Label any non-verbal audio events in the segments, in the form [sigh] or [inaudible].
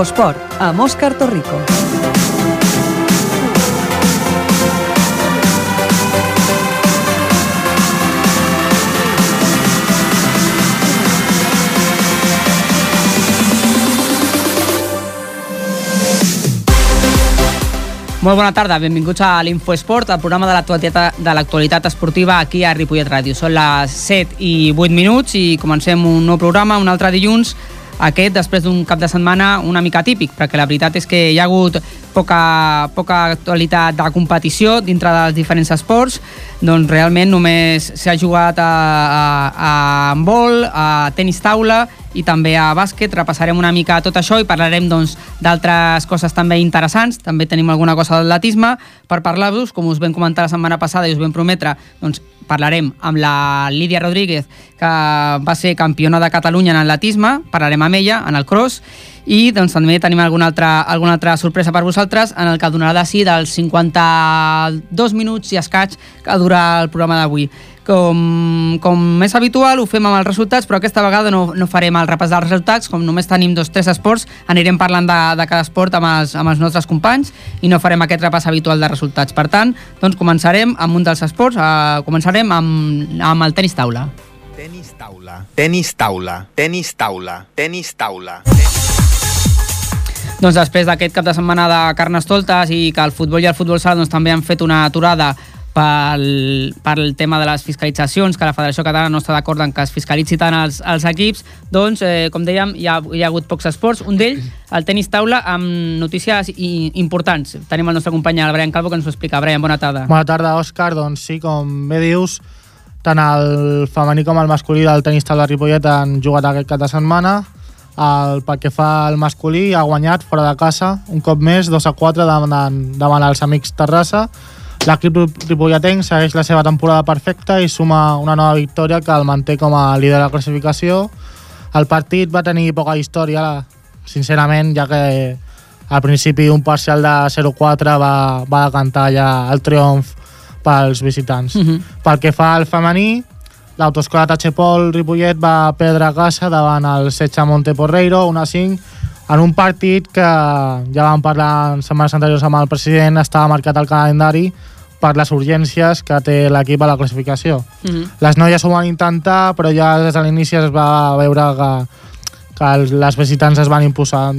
Infosport, amb Òscar Torrico. Molt bona tarda, benvinguts a l'Infoesport, el programa de l'actualitat esportiva aquí a Ripollet Ràdio. Són les 7 i 8 minuts i comencem un nou programa, un altre dilluns, aquest després d'un cap de setmana una mica típic, perquè la veritat és que hi ha hagut poca, poca actualitat de competició dintre dels diferents esports, doncs realment només s'ha jugat a, a, a handbol, a tenis taula i també a bàsquet. Repassarem una mica tot això i parlarem doncs, d'altres doncs, coses també interessants. També tenim alguna cosa d'atletisme per parlar-vos. Com us vam comentar la setmana passada i us vam prometre, doncs, parlarem amb la Lídia Rodríguez, que va ser campiona de Catalunya en atletisme. Parlarem amb ella en el cross i doncs, també tenim alguna altra, alguna altra sorpresa per vosaltres en el que donarà de sí dels 52 minuts i escaig que dura el programa d'avui. Com, com és habitual, ho fem amb els resultats, però aquesta vegada no, no farem el repàs dels resultats, com només tenim dos tres esports, anirem parlant de, de cada esport amb els, amb els nostres companys i no farem aquest repàs habitual de resultats. Per tant, doncs començarem amb un dels esports, eh, començarem amb, amb el tenis taula. Tenis taula, tenis taula, tenis taula, tenis taula. Tenis... Doncs després d'aquest cap de setmana de Carnestoltes i que el futbol i el futbol sala doncs, també han fet una aturada pel, pel tema de les fiscalitzacions, que la Federació Catalana no està d'acord en que es fiscalitzi tant els, els equips, doncs, eh, com dèiem, hi ha, hi ha hagut pocs esports. Un d'ells, el tenis taula, amb notícies i, importants. Tenim el nostre company, el Brian Calvo, que ens ho explica. Brian, bona tarda. Bona tarda, Òscar. Doncs sí, com bé dius, tant el femení com el masculí del tenis taula Ripollet han jugat aquest cap de setmana el, pel que fa al masculí, ha guanyat fora de casa un cop més, 2 a 4 davant, davant els amics Terrassa. L'equip ripolletenc segueix la seva temporada perfecta i suma una nova victòria que el manté com a líder de la classificació. El partit va tenir poca història, sincerament, ja que al principi un parcial de 0-4 va, va decantar ja el triomf pels visitants. Uh mhm. -huh. Pel que fa al femení, L'autoescola Tachepol Ripollet va perdre a casa davant el Setxa Monteporreiro, 1 a 5, en un partit que ja vam parlar en setmanes anteriors amb el president, estava marcat al calendari per les urgències que té l'equip a la classificació. Mm -hmm. Les noies ho van intentar, però ja des de l'inici es va veure que, que les visitants es van imposar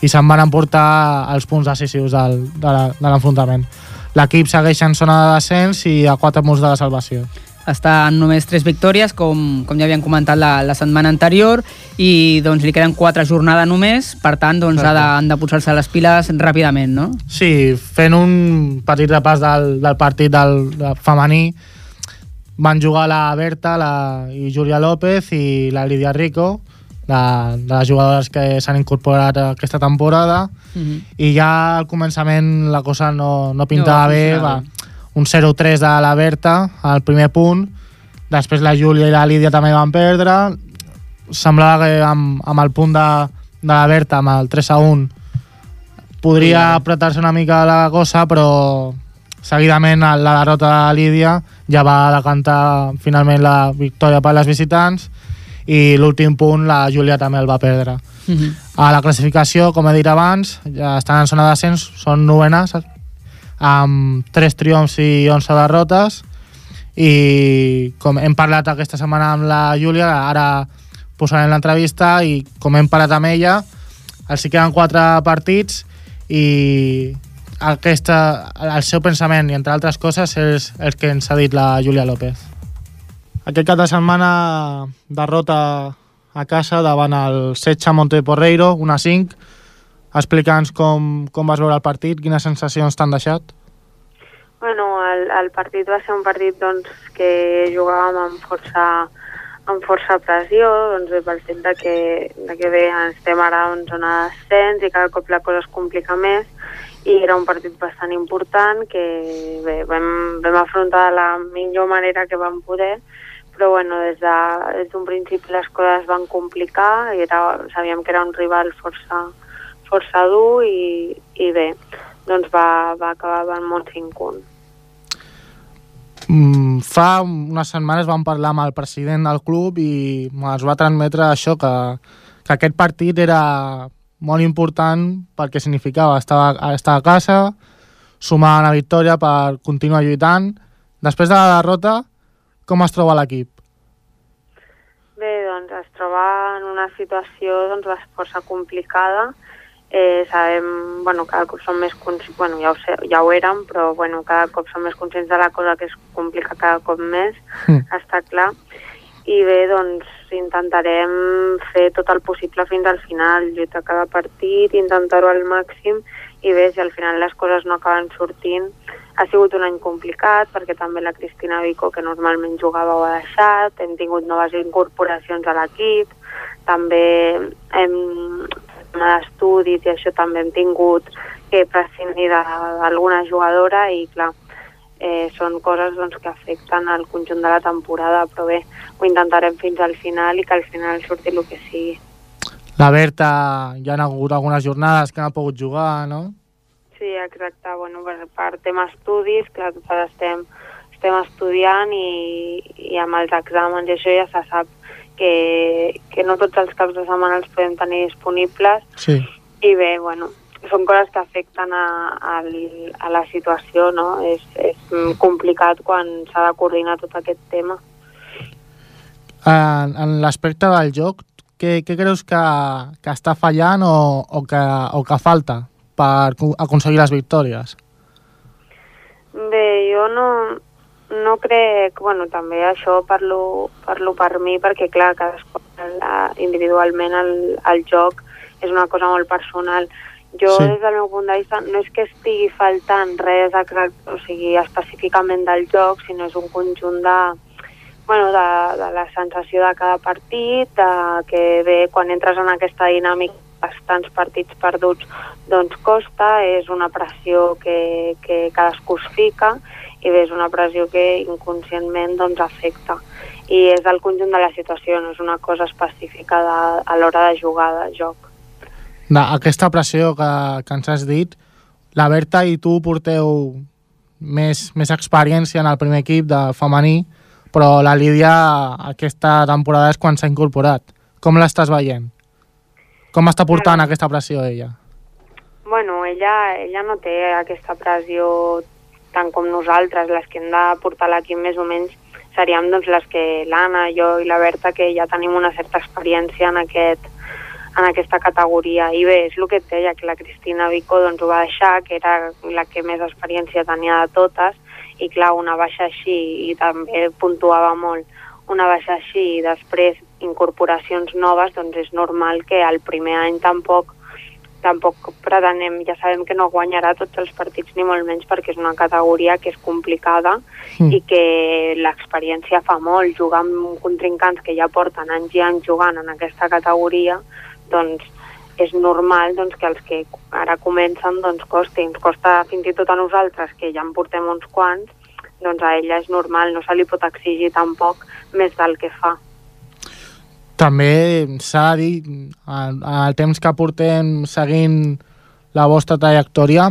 i se'n van emportar els punts decisius del, de l'enfrontament. L'equip segueix en zona de descens i a 4 punts de la salvació està en només tres victòries, com, com ja havíem comentat la, la setmana anterior, i doncs li queden quatre jornades només, per tant doncs, ha de, han de posar-se les piles ràpidament, no? Sí, fent un petit repàs del, del partit del, del femení, van jugar la Berta la, i Júlia López i la Lídia Rico, de, de les jugadores que s'han incorporat aquesta temporada, mhm. -huh. i ja al començament la cosa no, no pintava no, bé, va, un 0-3 de la Berta al primer punt, després la Júlia i la Lídia també van perdre, semblava que amb, amb el punt de, de la Berta, amb el 3-1, podria apretar-se una mica la cosa, però seguidament la derrota de la Lídia ja va decantar finalment la victòria per les visitants i l'últim punt la Júlia també el va perdre. Uh mhm. -huh. A la classificació, com he dit abans, ja estan en zona d'ascens, són novenes, amb 3 triomfs i 11 derrotes i com hem parlat aquesta setmana amb la Júlia, ara posarem l'entrevista i com hem parlat amb ella, els hi queden 4 partits i aquesta, el seu pensament i entre altres coses és el que ens ha dit la Júlia López. Aquest cap de setmana derrota a casa davant el Setxa Monteporreiro, 1 a 5, Explica'ns com, com vas veure el partit, quines sensacions t'han deixat. Bueno, el, el partit va ser un partit doncs, que jugàvem amb força, amb força pressió, doncs, pel fet de que, de que bé, estem ara en zona d'ascens i cada cop la cosa es complica més i era un partit bastant important que bé, vam, vam afrontar de la millor manera que vam poder però bueno, des d'un de, des principi les coses van complicar i era, sabíem que era un rival força, força dur i, i bé, doncs va, va acabar amb un 5-1. Mm, fa unes setmanes vam parlar amb el president del club i es va transmetre això, que, que aquest partit era molt important perquè significava estar, estar a casa, sumar una victòria per continuar lluitant. Després de la derrota, com es troba l'equip? Bé, doncs es troba en una situació doncs, força complicada. Eh, sabem, bueno, cada cop som més conscients, bueno, ja ho, sé, ja ho érem, però bueno, cada cop som més conscients de la cosa que es complica cada cop més, mm. està clar. I bé, doncs intentarem fer tot el possible fins al final, lluitar cada partit, intentar-ho al màxim i bé, si al final les coses no acaben sortint, ha sigut un any complicat perquè també la Cristina Vico, que normalment jugava, ho ha deixat, hem tingut noves incorporacions a l'equip, també hem d'estudis i això també hem tingut que prescindir d'alguna jugadora i clar, eh, són coses doncs, que afecten al conjunt de la temporada, però bé, ho intentarem fins al final i que al final surti el que sigui. La Berta, ja han hagut algunes jornades que no ha pogut jugar, no? Sí, exacte. Bueno, per, per tema estudis, clar, totes estem, estem estudiant i, i amb els exàmens i això ja se sap que, que no tots els caps de setmana els podem tenir disponibles. Sí. I bé, bueno, són coses que afecten a, a, a la situació, no? És, és complicat quan s'ha de coordinar tot aquest tema. En, en l'aspecte del joc, què, què creus que, que està fallant o, o, que, o que falta per aconseguir les victòries? Bé, jo no, no crec... Bueno, també això parlo, parlo per mi perquè, clar, cadascú individualment el, el joc és una cosa molt personal. Jo, sí. des del meu punt de vista, no és que estigui faltant res o sigui, específicament del joc, sinó és un conjunt de, bueno, de, de la sensació de cada partit, de que bé, quan entres en aquesta dinàmica bastants partits perduts doncs costa, és una pressió que, que cadascú es fica i bé, és una pressió que inconscientment doncs afecta i és el conjunt de la situació, no és una cosa específica de, a l'hora de jugar de joc. De, aquesta pressió que, que ens has dit, la Berta i tu porteu més, més experiència en el primer equip de femení, però la Lídia aquesta temporada és quan s'ha incorporat. Com l'estàs veient? Com està portant aquesta pressió ella? Bueno, ella, ella no té aquesta pressió tant com nosaltres, les que hem de portar l'equip més o menys seríem doncs, les que l'Anna, jo i la Berta, que ja tenim una certa experiència en, aquest, en aquesta categoria. I bé, és el que et deia, que la Cristina Vico doncs, ho va deixar, que era la que més experiència tenia de totes, i clar, una baixa així, i també puntuava molt, una baixa així i després incorporacions noves, doncs és normal que el primer any tampoc tampoc pretenem, ja sabem que no guanyarà tots els partits ni molt menys perquè és una categoria que és complicada mm. i que l'experiència fa molt, jugar amb contrincants que ja porten anys i anys jugant en aquesta categoria, doncs és normal doncs, que els que ara comencen doncs, costi. Ens costa fins i tot a nosaltres, que ja en portem uns quants, doncs a ella és normal, no se li pot exigir tampoc més del que fa. També s'ha de dir, el temps que portem seguint la vostra trajectòria,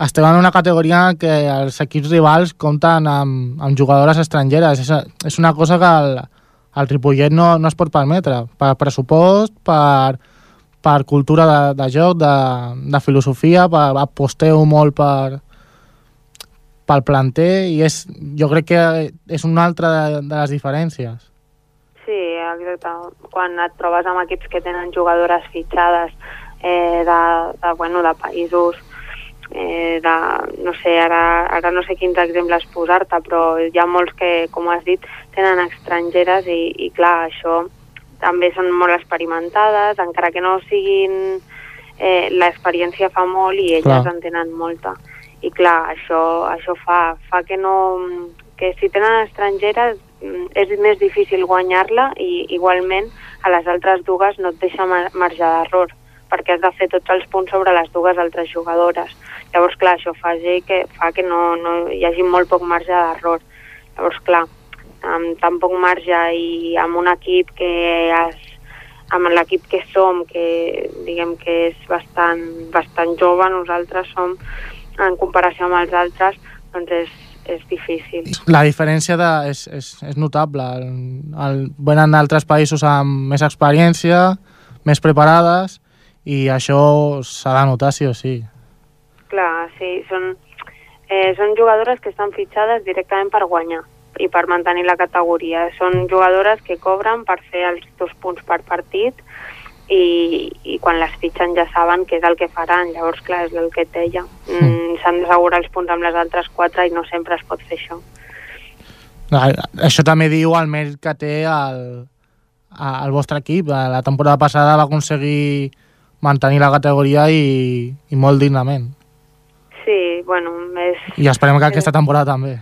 estem en una categoria que els equips rivals compten amb, amb jugadores estrangeres. És, és una cosa que el, el Ripollet no, no es pot permetre, per pressupost, per, per cultura de, de joc, de, de filosofia, per, aposteu molt per, pel planter i és, jo crec que és una altra de, de les diferències. Sí, exacte. Quan et trobes amb equips que tenen jugadores fitxades eh, de, de, bueno, de països eh, de, no sé, ara, ara no sé quins exemples posar-te, però hi ha molts que, com has dit, tenen estrangeres i, i clar, això també són molt experimentades, encara que no siguin... Eh, l'experiència fa molt i elles clar. en tenen molta i clar, això, això fa, fa que no que si tenen estrangeres és més difícil guanyar-la i igualment a les altres dues no et deixa marge d'error perquè has de fer tots els punts sobre les dues altres jugadores. Llavors, clar, això fa que, fa que no, no hi hagi molt poc marge d'error. Llavors, clar, amb tan poc marge i amb un equip que es, amb l'equip que som, que diguem que és bastant, bastant jove, nosaltres som en comparació amb els altres, doncs és, és difícil. La diferència de, és, és, és notable. El, el, venen d'altres països amb més experiència, més preparades, i això s'ha de notar sí o sí. Clar, sí, són, eh, són jugadores que estan fitxades directament per guanyar i per mantenir la categoria. Són jugadores que cobren per fer els dos punts per partit i, i quan les fitxen ja saben què és el que faran. Llavors, clar, és el que et deia. Mm, S'han d'assegurar els punts amb les altres quatre i no sempre es pot fer això. Ah, Això també diu el mèrit que té el, el vostre equip. La temporada passada va aconseguir mantenir la categoria i, i molt dignament. Sí, bueno, és... I esperem que aquesta temporada també.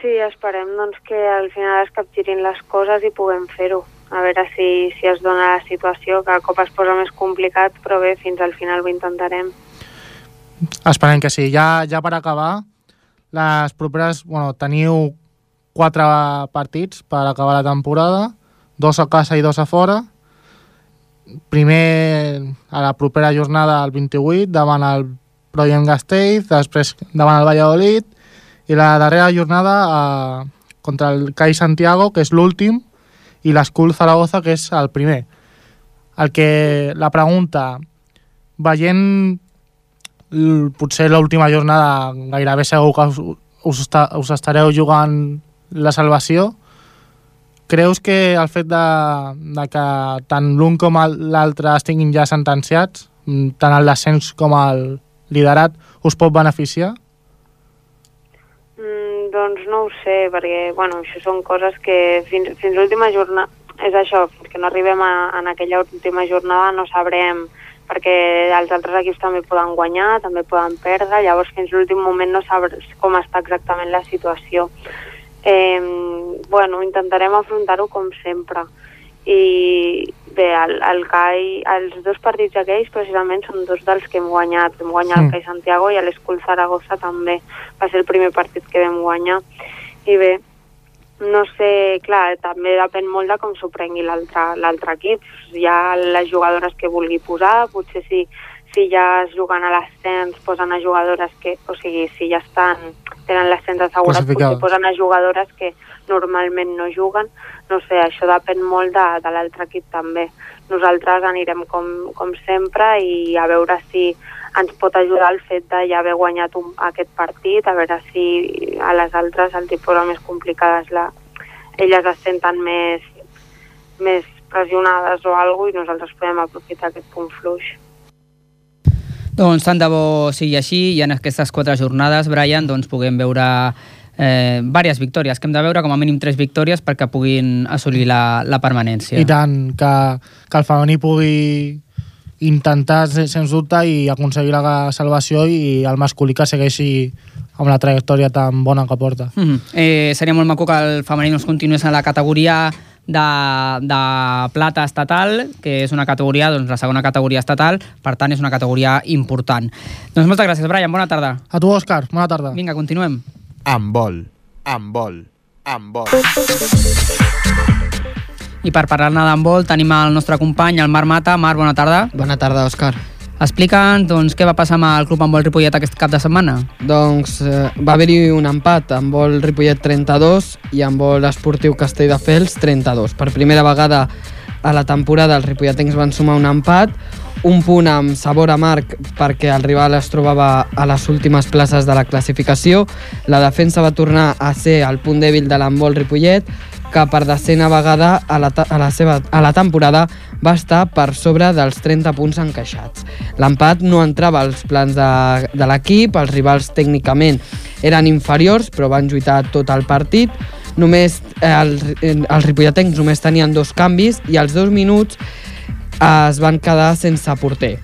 Sí, esperem doncs, que al final es capgirin les coses i puguem fer-ho. A veure si, si es dona la situació, que a cop es posa més complicat, però bé, fins al final ho intentarem. Esperem que sí. Ja, ja per acabar, les properes... Bueno, teniu quatre partits per acabar la temporada, dos a casa i dos a fora. Primer, a la propera jornada, el 28, davant el Proyem Gasteiz, després davant el Valladolid, i la darrera jornada a, contra el CAI Santiago, que és l'últim, i l'Escul Zaragoza, que és el primer. El que la pregunta, veient potser l'última jornada gairebé segur que us, us, esta, us estareu jugant la salvació creus que el fet de, de que tant l'un com l'altre estiguin ja sentenciats tant el descens com el liderat us pot beneficiar? No ho sé, perquè bueno, això són coses que fins, fins l'última jornada, és això, que no arribem a, en aquella última jornada no sabrem, perquè els altres equips també poden guanyar, també poden perdre, llavors fins l'últim moment no sabràs com està exactament la situació. Eh, bueno, intentarem afrontar-ho com sempre. I bé, el, el CAI, els dos partits aquells precisament són dos dels que hem guanyat. Hem guanyat Mm. el CAI Santiago i l'Escul Zaragoza també. Va ser el primer partit que vam guanyar. I bé, no sé, clar, també depèn molt de com s'ho prengui l'altre equip. Hi ha les jugadores que vulgui posar, potser si, si ja es juguen a l'ascens posen a jugadores que, o sigui, si ja estan, tenen l'ascens assegurat, Classificades. potser posen a jugadores que normalment no juguen. No sé, això depèn molt de, de l'altre equip també. Nosaltres anirem com, com sempre i a veure si ens pot ajudar el fet de ja haver guanyat un, aquest partit, a veure si a les altres el tipus més complicades la, elles es senten més, més pressionades o alguna i nosaltres podem aprofitar aquest punt fluix. Doncs tant de bo sigui així i en aquestes quatre jornades, Brian, doncs puguem veure eh, diverses victòries, que hem de veure com a mínim tres victòries perquè puguin assolir la, la permanència. I tant, que, que el femení pugui intentar, se- sens dubte, i aconseguir la salvació i el masculí que segueixi amb la trajectòria tan bona que porta. Mm -hmm. eh, seria molt maco que el femení no es continués en la categoria de, de plata estatal, que és una categoria, doncs la segona categoria estatal, per tant és una categoria important. Doncs moltes gràcies, Brian, bona tarda. A tu, Òscar, bona tarda. Vinga, continuem. Amb vol, amb vol, amb vol. I per parlar-ne d'handbol tenim el nostre company, el Marc Mata. Marc, bona tarda. Bona tarda, Òscar. Explica'ns doncs, què va passar amb el Club Handbol Ripollet aquest cap de setmana. Doncs eh, va haver-hi un empat amb vol Ripollet 32 i amb vol esportiu Castelldefels 32. Per primera vegada a la temporada els ripolletens van sumar un empat, un punt amb sabor amarg perquè el rival es trobava a les últimes places de la classificació. La defensa va tornar a ser el punt dèbil de l'handbol Ripollet, que per decena vegada a la, a, la seva, a la temporada va estar per sobre dels 30 punts encaixats. L'empat no entrava als plans de, de l'equip, els rivals tècnicament eren inferiors, però van lluitar tot el partit. Només eh, els, eh, els ripolletens només tenien dos canvis i als dos minuts eh, es van quedar sense porter.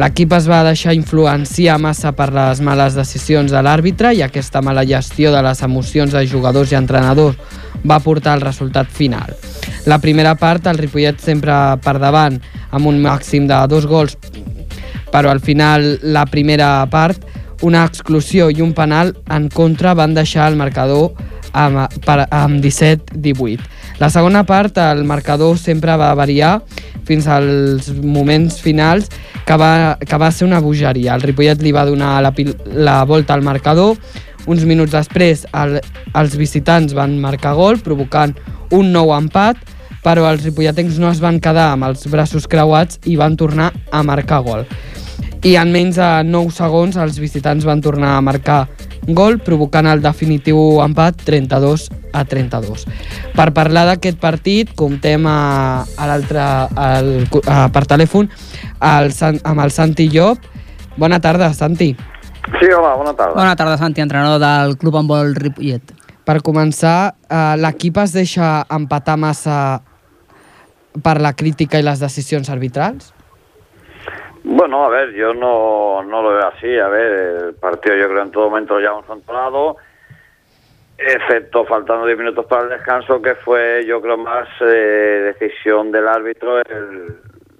L'equip es va deixar influenciar massa per les males decisions de l'àrbitre i aquesta mala gestió de les emocions de jugadors i entrenadors va portar al resultat final. La primera part, el Ripollet sempre per davant amb un màxim de dos gols, però al final la primera part, una exclusió i un penal en contra van deixar el marcador amb, per, amb 17-18. La segona part, el marcador sempre va variar fins als moments finals que va, que va ser una bogeria. El Ripollet li va donar la, la volta al marcador, uns minuts després el, els visitants van marcar gol, provocant un nou empat, però els ripolletens no es van quedar amb els braços creuats i van tornar a marcar gol. I en menys de 9 segons els visitants van tornar a marcar gol, provocant el definitiu empat 32 a 32. Per parlar d'aquest partit, comptem a, a l'altre al- a- per telèfon el, San- amb el Santi Llop. Bona tarda, Santi. Sí, hola, bona tarda. Bona tarda, Santi, entrenador del Club Handbol Ripollet. Per començar, eh, l'equip es deixa empatar massa per la crítica i les decisions arbitrals? Bueno, a ver, yo no, no lo veo así. A ver, el partido yo creo en todo momento lo llevamos controlado, excepto faltando 10 minutos para el descanso, que fue yo creo más eh, decisión del árbitro. El,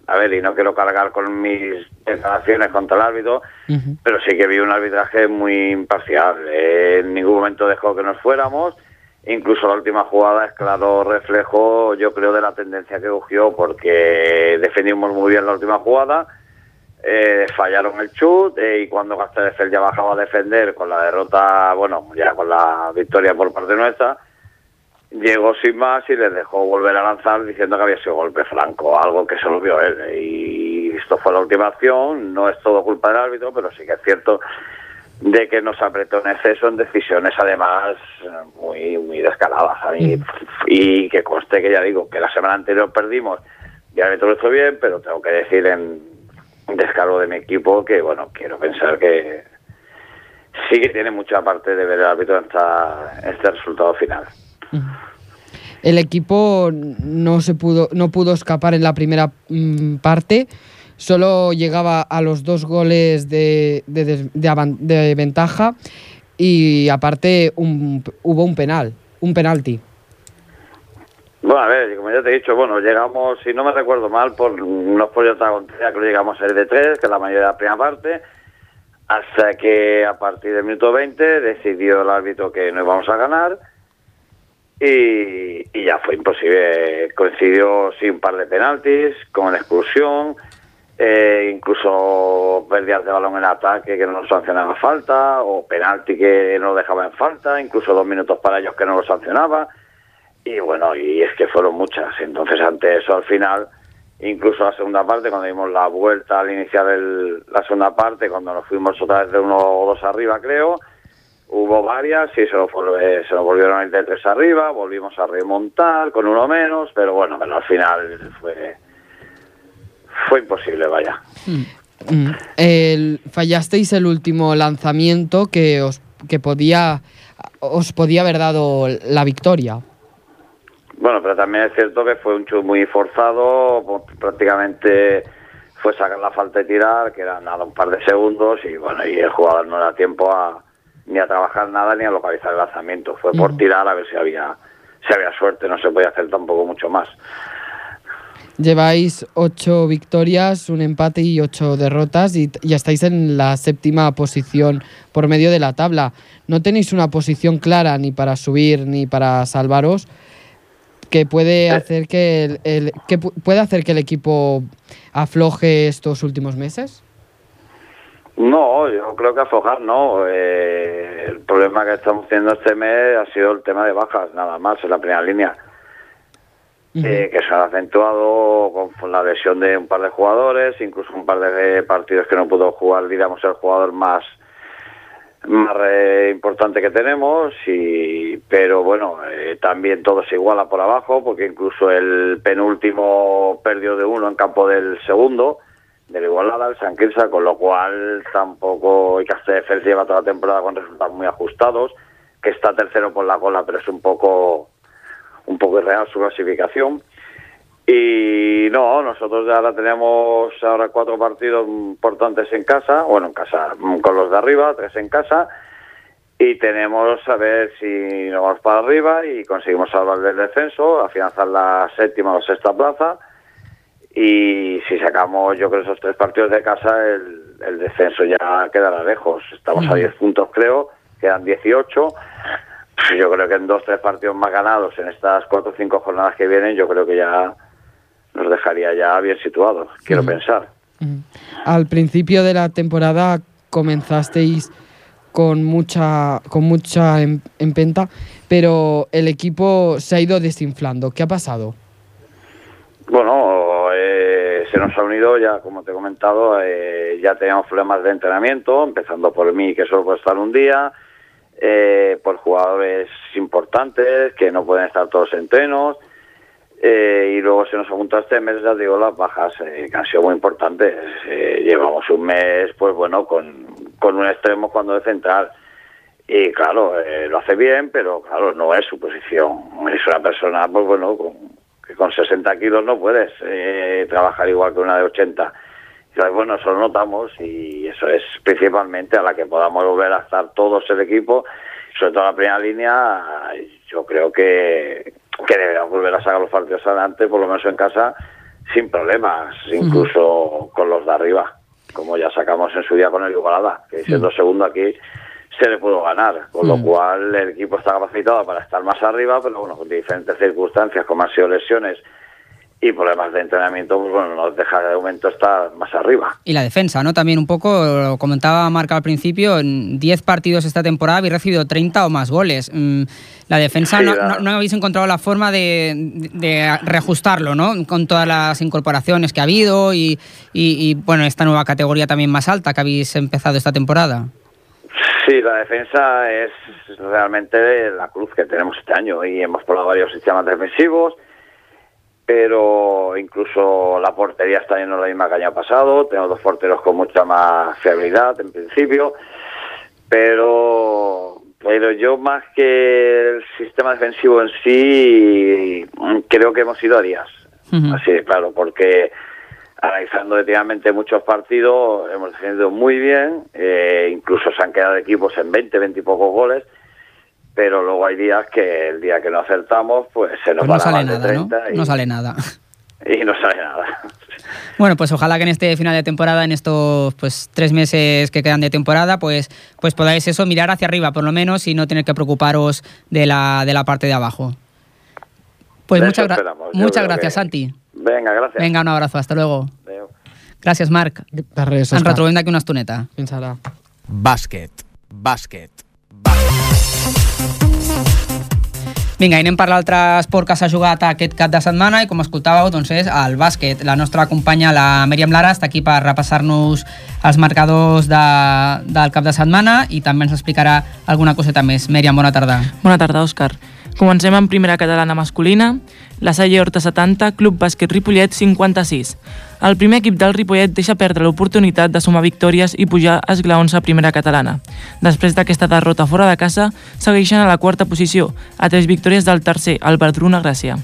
a ver, y no quiero cargar con mis declaraciones contra el árbitro, pero sí que vi un arbitraje muy imparcial. Eh, en ningún momento dejó que nos fuéramos. Incluso la última jugada es claro reflejo, yo creo, de la tendencia que cogió, porque defendimos muy bien la última jugada, eh, fallaron el chut eh, y cuando Castelldefels ya bajaba a defender con la derrota, bueno, ya con la victoria por parte nuestra, llegó sin más y les dejó volver a lanzar diciendo que había sido golpe franco, algo que solo vio él. Y esto fue la última acción, no es todo culpa del árbitro, pero sí que es cierto de que nos apretó en exceso en decisiones además muy muy descaladas a mí y que conste que ya digo que la semana anterior perdimos y el árbitro lo hizo bien pero tengo que decir en descargo de mi equipo que bueno quiero pensar que sí que tiene mucha parte de ver el árbitro en este resultado final El equipo no se pudo, no pudo escapar en la primera mm, parte, solo llegaba a los dos goles de, de, de de ventaja y aparte un- hubo un penal, un penalti. Bueno, a ver, como ya te he dicho, bueno, llegamos, si no me recuerdo mal, por unos pollos de creo que llegamos a ir de tres, que es la mayoría de la primera parte, hasta que a partir del minuto 20 decidió el árbitro que no íbamos a ganar y, ya fue imposible. Coincidió sí un par de penaltis, con exclusión, eh, incluso pérdidas de balón en ataque que no nos sancionaba falta, o penalti que no dejaba en falta, incluso dos minutos para ellos que no lo sancionaba. Y bueno, y es que fueron muchas. Entonces, ante eso, al final, incluso la segunda parte, cuando dimos la vuelta al iniciar el- la segunda parte, cuando nos fuimos otra vez de uno o dos arriba, creo, hubo varias y se nos, eh, volvieron a ir de tres arriba, volvimos a remontar con uno menos, pero bueno, pero al final fue, fue imposible, vaya. Mm. El- fallasteis el último lanzamiento que os que podía os podía haber dado la victoria. Bueno, pero también es cierto que fue un chut muy forzado, po- prácticamente fue sacar la falta y tirar, que era nada, un par de segundos, y bueno, y el jugador no era tiempo a, ni a trabajar nada ni a localizar el lanzamiento. Fue por tirar a ver si había, si había suerte, no se podía hacer tampoco mucho más. Lleváis ocho victorias, un empate y ocho derrotas y, y estáis en la séptima posición por medio de la tabla. No tenéis una posición clara ni para subir ni para salvaros que puede hacer que el, el- que pu- puede hacer que el equipo afloje estos últimos meses. No, yo creo que aflojar no. Eh, el problema que estamos teniendo este mes ha sido el tema de bajas, nada más, en la primera línea. eh, que se han acentuado con la lesión de un par de jugadores, incluso un par de partidos que no pudo jugar, digamos, el jugador más más eh, importante que tenemos y pero bueno eh, también todo se iguala por abajo porque incluso el penúltimo perdió de uno en campo del segundo de la igualada el San con lo cual tampoco y Castelldefels lleva toda la temporada con resultados muy ajustados que está tercero por la cola pero es un poco un poco irreal su clasificación. Y no, nosotros ya ahora tenemos ahora cuatro partidos importantes en casa, bueno, en casa mm, con los de arriba, tres en casa, y tenemos a ver si nos vamos para arriba y conseguimos salvar del descenso, afianzar la séptima o sexta plaza, y si sacamos yo creo esos tres partidos de casa, el, el descenso ya quedará lejos. Estamos a 10 puntos creo, quedan 18. Yo creo que en dos, tres partidos más ganados en estas cuatro o cinco jornadas que vienen, yo creo que ya nos dejaría ya bien situados, quiero pensar. Al principio de la temporada comenzasteis con mucha con mucha em- empenta, pero el equipo se ha ido desinflando. ¿Qué ha pasado? Bueno, eh, se nos ha unido ya, como te he comentado, eh, ya teníamos problemas de entrenamiento, empezando por mí, que solo puedo estar un día, eh, por jugadores importantes que no pueden estar todos en entrenos, eh, y luego se nos ha juntado este mes, ya digo, las bajas, eh, que han sido muy importantes. Eh, llevamos un mes, pues bueno, con, con un extremo cuando de central. Y claro, eh, lo hace bien, pero claro, no es su posición. Es una persona, pues bueno, con, que con 60 kilos no puedes trabajar igual que una de 80. Entonces, bueno, eso lo notamos y eso es principalmente a la que podamos volver a estar todos el equipo, sobre todo la primera línea, yo creo que, que deberíamos volver a sacar los partidos adelante, por lo menos en casa, sin problemas, incluso con los de arriba, como ya sacamos en su día con el Igualada, que siendo segundo aquí se le pudo ganar, con lo cual el equipo está capacitado para estar más arriba, pero bueno, con diferentes circunstancias, como han sido lesiones y problemas de entrenamiento, pues bueno, nos deja de momento estar más arriba. Y la defensa, ¿no? También un poco, lo comentaba Marca al principio, en 10 partidos esta temporada habéis recibido 30 o más goles. Mm, La defensa Sí, no, no- no habéis encontrado la forma de, de reajustarlo, ¿no? Con todas las incorporaciones que ha habido y, y- y, bueno, esta nueva categoría también más alta que habéis empezado esta temporada. Sí, la defensa es realmente la cruz que tenemos este año y hemos probado varios sistemas defensivos, pero incluso la portería está yendo la misma que el año pasado. Tenemos dos porteros con mucha más fiabilidad en principio, pero pero yo más que el sistema defensivo en sí creo que hemos ido a días. Ujú. Así de claro, porque analizando detenidamente muchos partidos, hemos defendido muy bien, eh, incluso se han quedado equipos en 20, 20 y pocos goles, pero luego hay días que el día que no acertamos, pues se nos Pues no va la sale de nada, ¿no? 30 y, No sale nada. [laughs] y no sale nada. [laughs] Bueno, pues ojalá que en este final de temporada, en estos pues tres meses que quedan de temporada, pues, pues podáis eso mirar hacia arriba, por lo menos, y no tener que preocuparos de la, de la parte de abajo. Pues De muchas, gra- muchas gracias, que- Santi. Venga, gracias. Venga, un abrazo, hasta luego. Gràcies, Marc. Ens retrobem d'aquí una estoneta. Fins ara. Bàsquet. Bàsquet. Vinga, anem per l'altre esport que s'ha jugat aquest cap de setmana i com escoltàveu, doncs és el bàsquet. La nostra companya, la Míriam Lara, està aquí per repassar-nos els marcadors de, del cap de setmana i també ens explicarà alguna coseta més. Míriam, bona tarda. Bona tarda, Òscar. Comencem amb primera catalana masculina. La Salle Horta 70, Club Bàsquet Ripollet 56. El primer equip del Ripollet deixa perdre l'oportunitat de sumar victòries i pujar esglaons a primera catalana. Després d'aquesta derrota fora de casa, segueixen a la quarta posició, a tres victòries del tercer, el Verdruna Gràcia.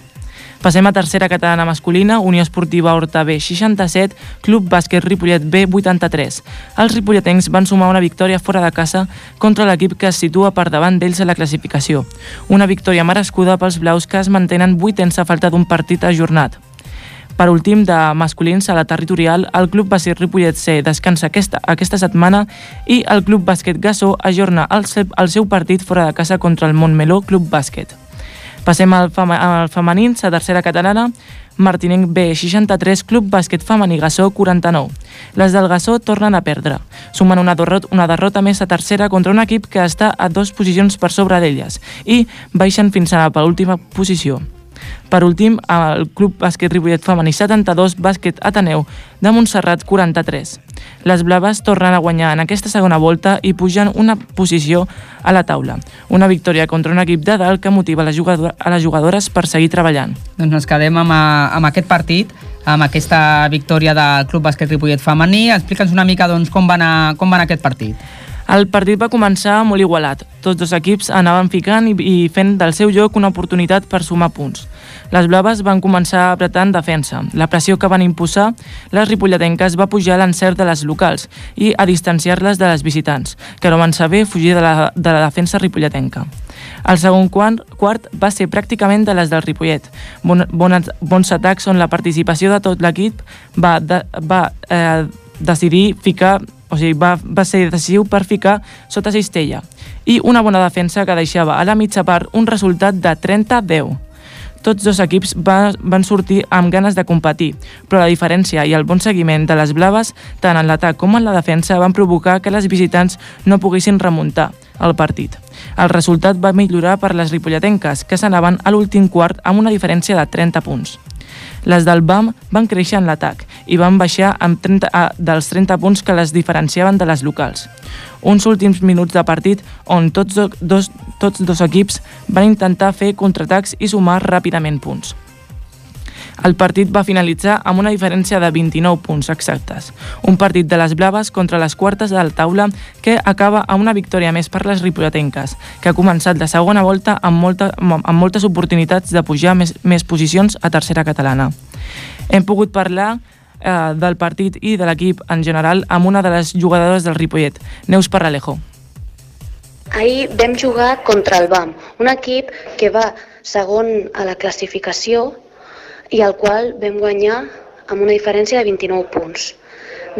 Passem a tercera catalana masculina, Unió Esportiva Horta B 67, Club Bàsquet Ripollet B 83. Els ripolletens van sumar una victòria fora de casa contra l'equip que es situa per davant d'ells a la classificació. Una victòria merescuda pels blaus que es mantenen vuitens a falta d'un partit ajornat. Per últim, de masculins a la territorial, el Club Bàsquet Ripollet C descansa aquesta, aquesta setmana i el Club Bàsquet Gassó ajorna el, el seu partit fora de casa contra el Montmeló Club Bàsquet. Passem al, fema, al femenins, a tercera catalana, Martinenc B, 63, Club Bàsquet Femení Gassó, 49. Les del Gassó tornen a perdre. Sumen una, derrota, una derrota més a tercera contra un equip que està a dues posicions per sobre d'elles i baixen fins a la penúltima posició. Per últim, el Club Bàsquet Ripollet Femení 72, Bàsquet Ateneu de Montserrat 43. Les blaves tornen a guanyar en aquesta segona volta i pugen una posició a la taula. Una victòria contra un equip de dalt que motiva les jugador a les jugadores per seguir treballant. Doncs ens quedem amb, a- amb aquest partit, amb aquesta victòria del Club Bàsquet Ripollet femení. Explica'ns una mica doncs, com, va anar, com va anar aquest partit. El partit va començar molt igualat. Tots dos equips anaven ficant i, i fent del seu joc una oportunitat per sumar punts. Les blaves van començar apretant defensa. La pressió que van imposar, les ripolletenques va pujar a l'encert de les locals i a distanciar-les de les visitants, que no van saber fugir de la, de la defensa ripolletenca. El segon quart, quart va ser pràcticament de les del Ripollet. Bon, bons, bons atacs on la participació de tot l'equip va, de, va eh, decidir ficar o sigui, va, va ser decisiu per ficar sota cistella i una bona defensa que deixava a la mitja part un resultat de 30-10. Tots dos equips va, van sortir amb ganes de competir, però la diferència i el bon seguiment de les blaves, tant en l'atac com en la defensa, van provocar que les visitants no poguessin remuntar el partit. El resultat va millorar per les ripolletenques, que s'anaven a l'últim quart amb una diferència de 30 punts. Les del BAM van créixer en l'atac i van baixar amb 30, a, dels 30 punts que les diferenciaven de les locals. Uns últims minuts de partit on tots dos, tots dos equips van intentar fer contraatacs i sumar ràpidament punts. El partit va finalitzar amb una diferència de 29 punts exactes. Un partit de les blaves contra les quartes de la taula que acaba amb una victòria més per les ripolletenques, que ha començat la segona volta amb, molta, amb moltes oportunitats de pujar més, més posicions a tercera catalana. Hem pogut parlar eh, del partit i de l'equip en general amb una de les jugadores del Ripollet, Neus Parralejo. Ahir vam jugar contra el BAM, un equip que va segon a la classificació i el qual vam guanyar amb una diferència de 29 punts.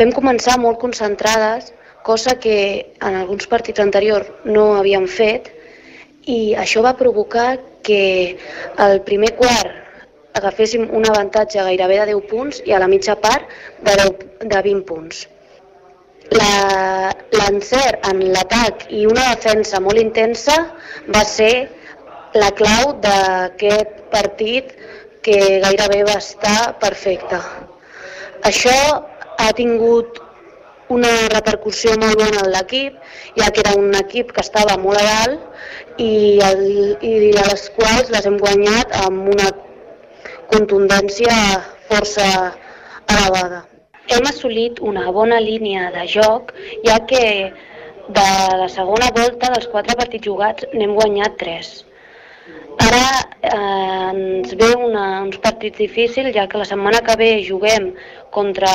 Vam començar molt concentrades, cosa que en alguns partits anteriors no havíem fet, i això va provocar que al primer quart agaféssim un avantatge gairebé de 10 punts i a la mitja part de, 10, de 20 punts. L'encert en l'atac i una defensa molt intensa va ser la clau d'aquest partit que gairebé va estar perfecta. Això ha tingut una repercussió molt bona en l'equip, ja que era un equip que estava molt a dalt i, el, i a les quals les hem guanyat amb una contundència força elevada. Hem assolit una bona línia de joc, ja que de la segona volta dels quatre partits jugats n'hem guanyat tres. Ara eh, ens ve una, uns partits difícils, ja que la setmana que ve juguem contra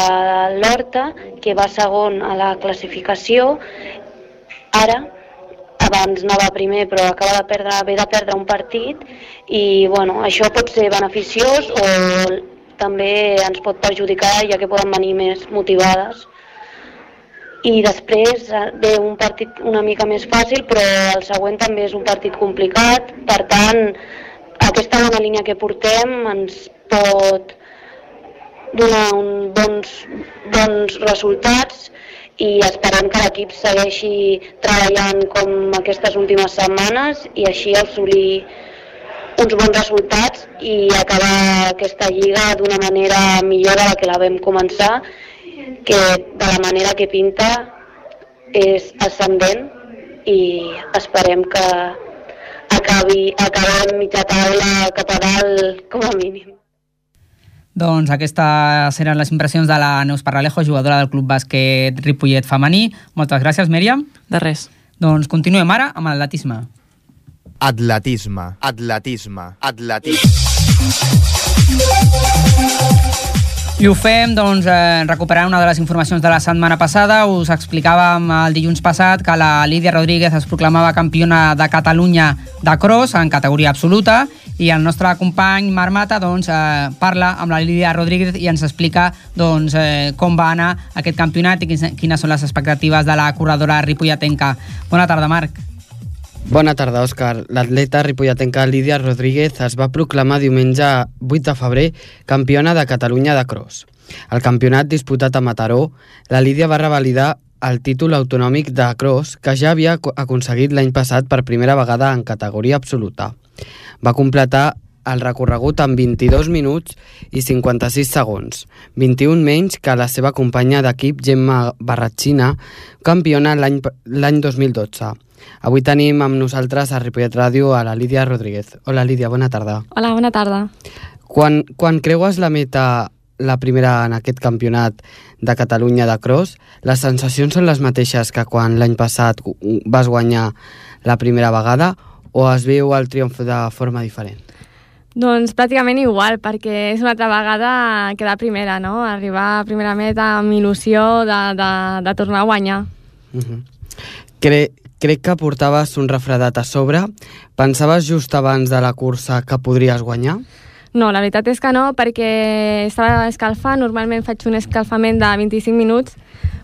l'Horta, que va segon a la classificació. Ara, abans anava primer, però acaba de perdre, ve de perdre un partit i bueno, això pot ser beneficiós o també ens pot perjudicar, ja que poden venir més motivades. I després eh, ve un partit una mica més fàcil, però el següent també és un partit complicat, per tant, aquesta bona línia que portem ens pot donar un bons, bons resultats i esperem que l'equip segueixi treballant com aquestes últimes setmanes i així assolir uns bons resultats i acabar aquesta lliga d'una manera millor de la que la vam començar que de la manera que pinta és ascendent i esperem que acabi, acabem mitja taula cap a dalt com a mínim. Doncs aquestes eren les impressions de la Neus Parralejo, jugadora del Club Bàsquet Ripollet femení. Moltes gràcies, Mèriam. De res. Doncs continuem ara amb l'atletisme. Atletisme, atletisme, atletisme. I ho fem doncs, eh, recuperant una de les informacions de la setmana passada. Us explicàvem el dilluns passat que la Lídia Rodríguez es proclamava campiona de Catalunya de cross en categoria absoluta i el nostre company Marc Mata doncs, eh, parla amb la Lídia Rodríguez i ens explica doncs, eh, com va anar aquest campionat i quines són les expectatives de la corredora ripolletenca. Bona tarda, Marc. Bona tarda, Òscar. L'atleta ripolletenca Lídia Rodríguez es va proclamar diumenge 8 de febrer campiona de Catalunya de cross. Al campionat disputat a Mataró, la Lídia va revalidar el títol autonòmic de cross que ja havia aconseguit l'any passat per primera vegada en categoria absoluta. Va completar el recorregut en 22 minuts i 56 segons, 21 menys que la seva companya d'equip Gemma Barratxina, campiona l'any 2012. Avui tenim amb nosaltres a Ripollet Ràdio a la Lídia Rodríguez. Hola Lídia, bona tarda. Hola, bona tarda. Quan, quan creues la meta la primera en aquest campionat de Catalunya de cross, les sensacions són les mateixes que quan l'any passat vas guanyar la primera vegada o es veu el triomf de forma diferent? Doncs pràcticament igual, perquè és una altra vegada quedar primera, no? Arribar a primera meta amb il·lusió de, de, de tornar a guanyar. Uh -huh. Cre crec que portaves un refredat a sobre. Pensaves just abans de la cursa que podries guanyar? No, la veritat és que no, perquè estava escalfant, normalment faig un escalfament de 25 minuts,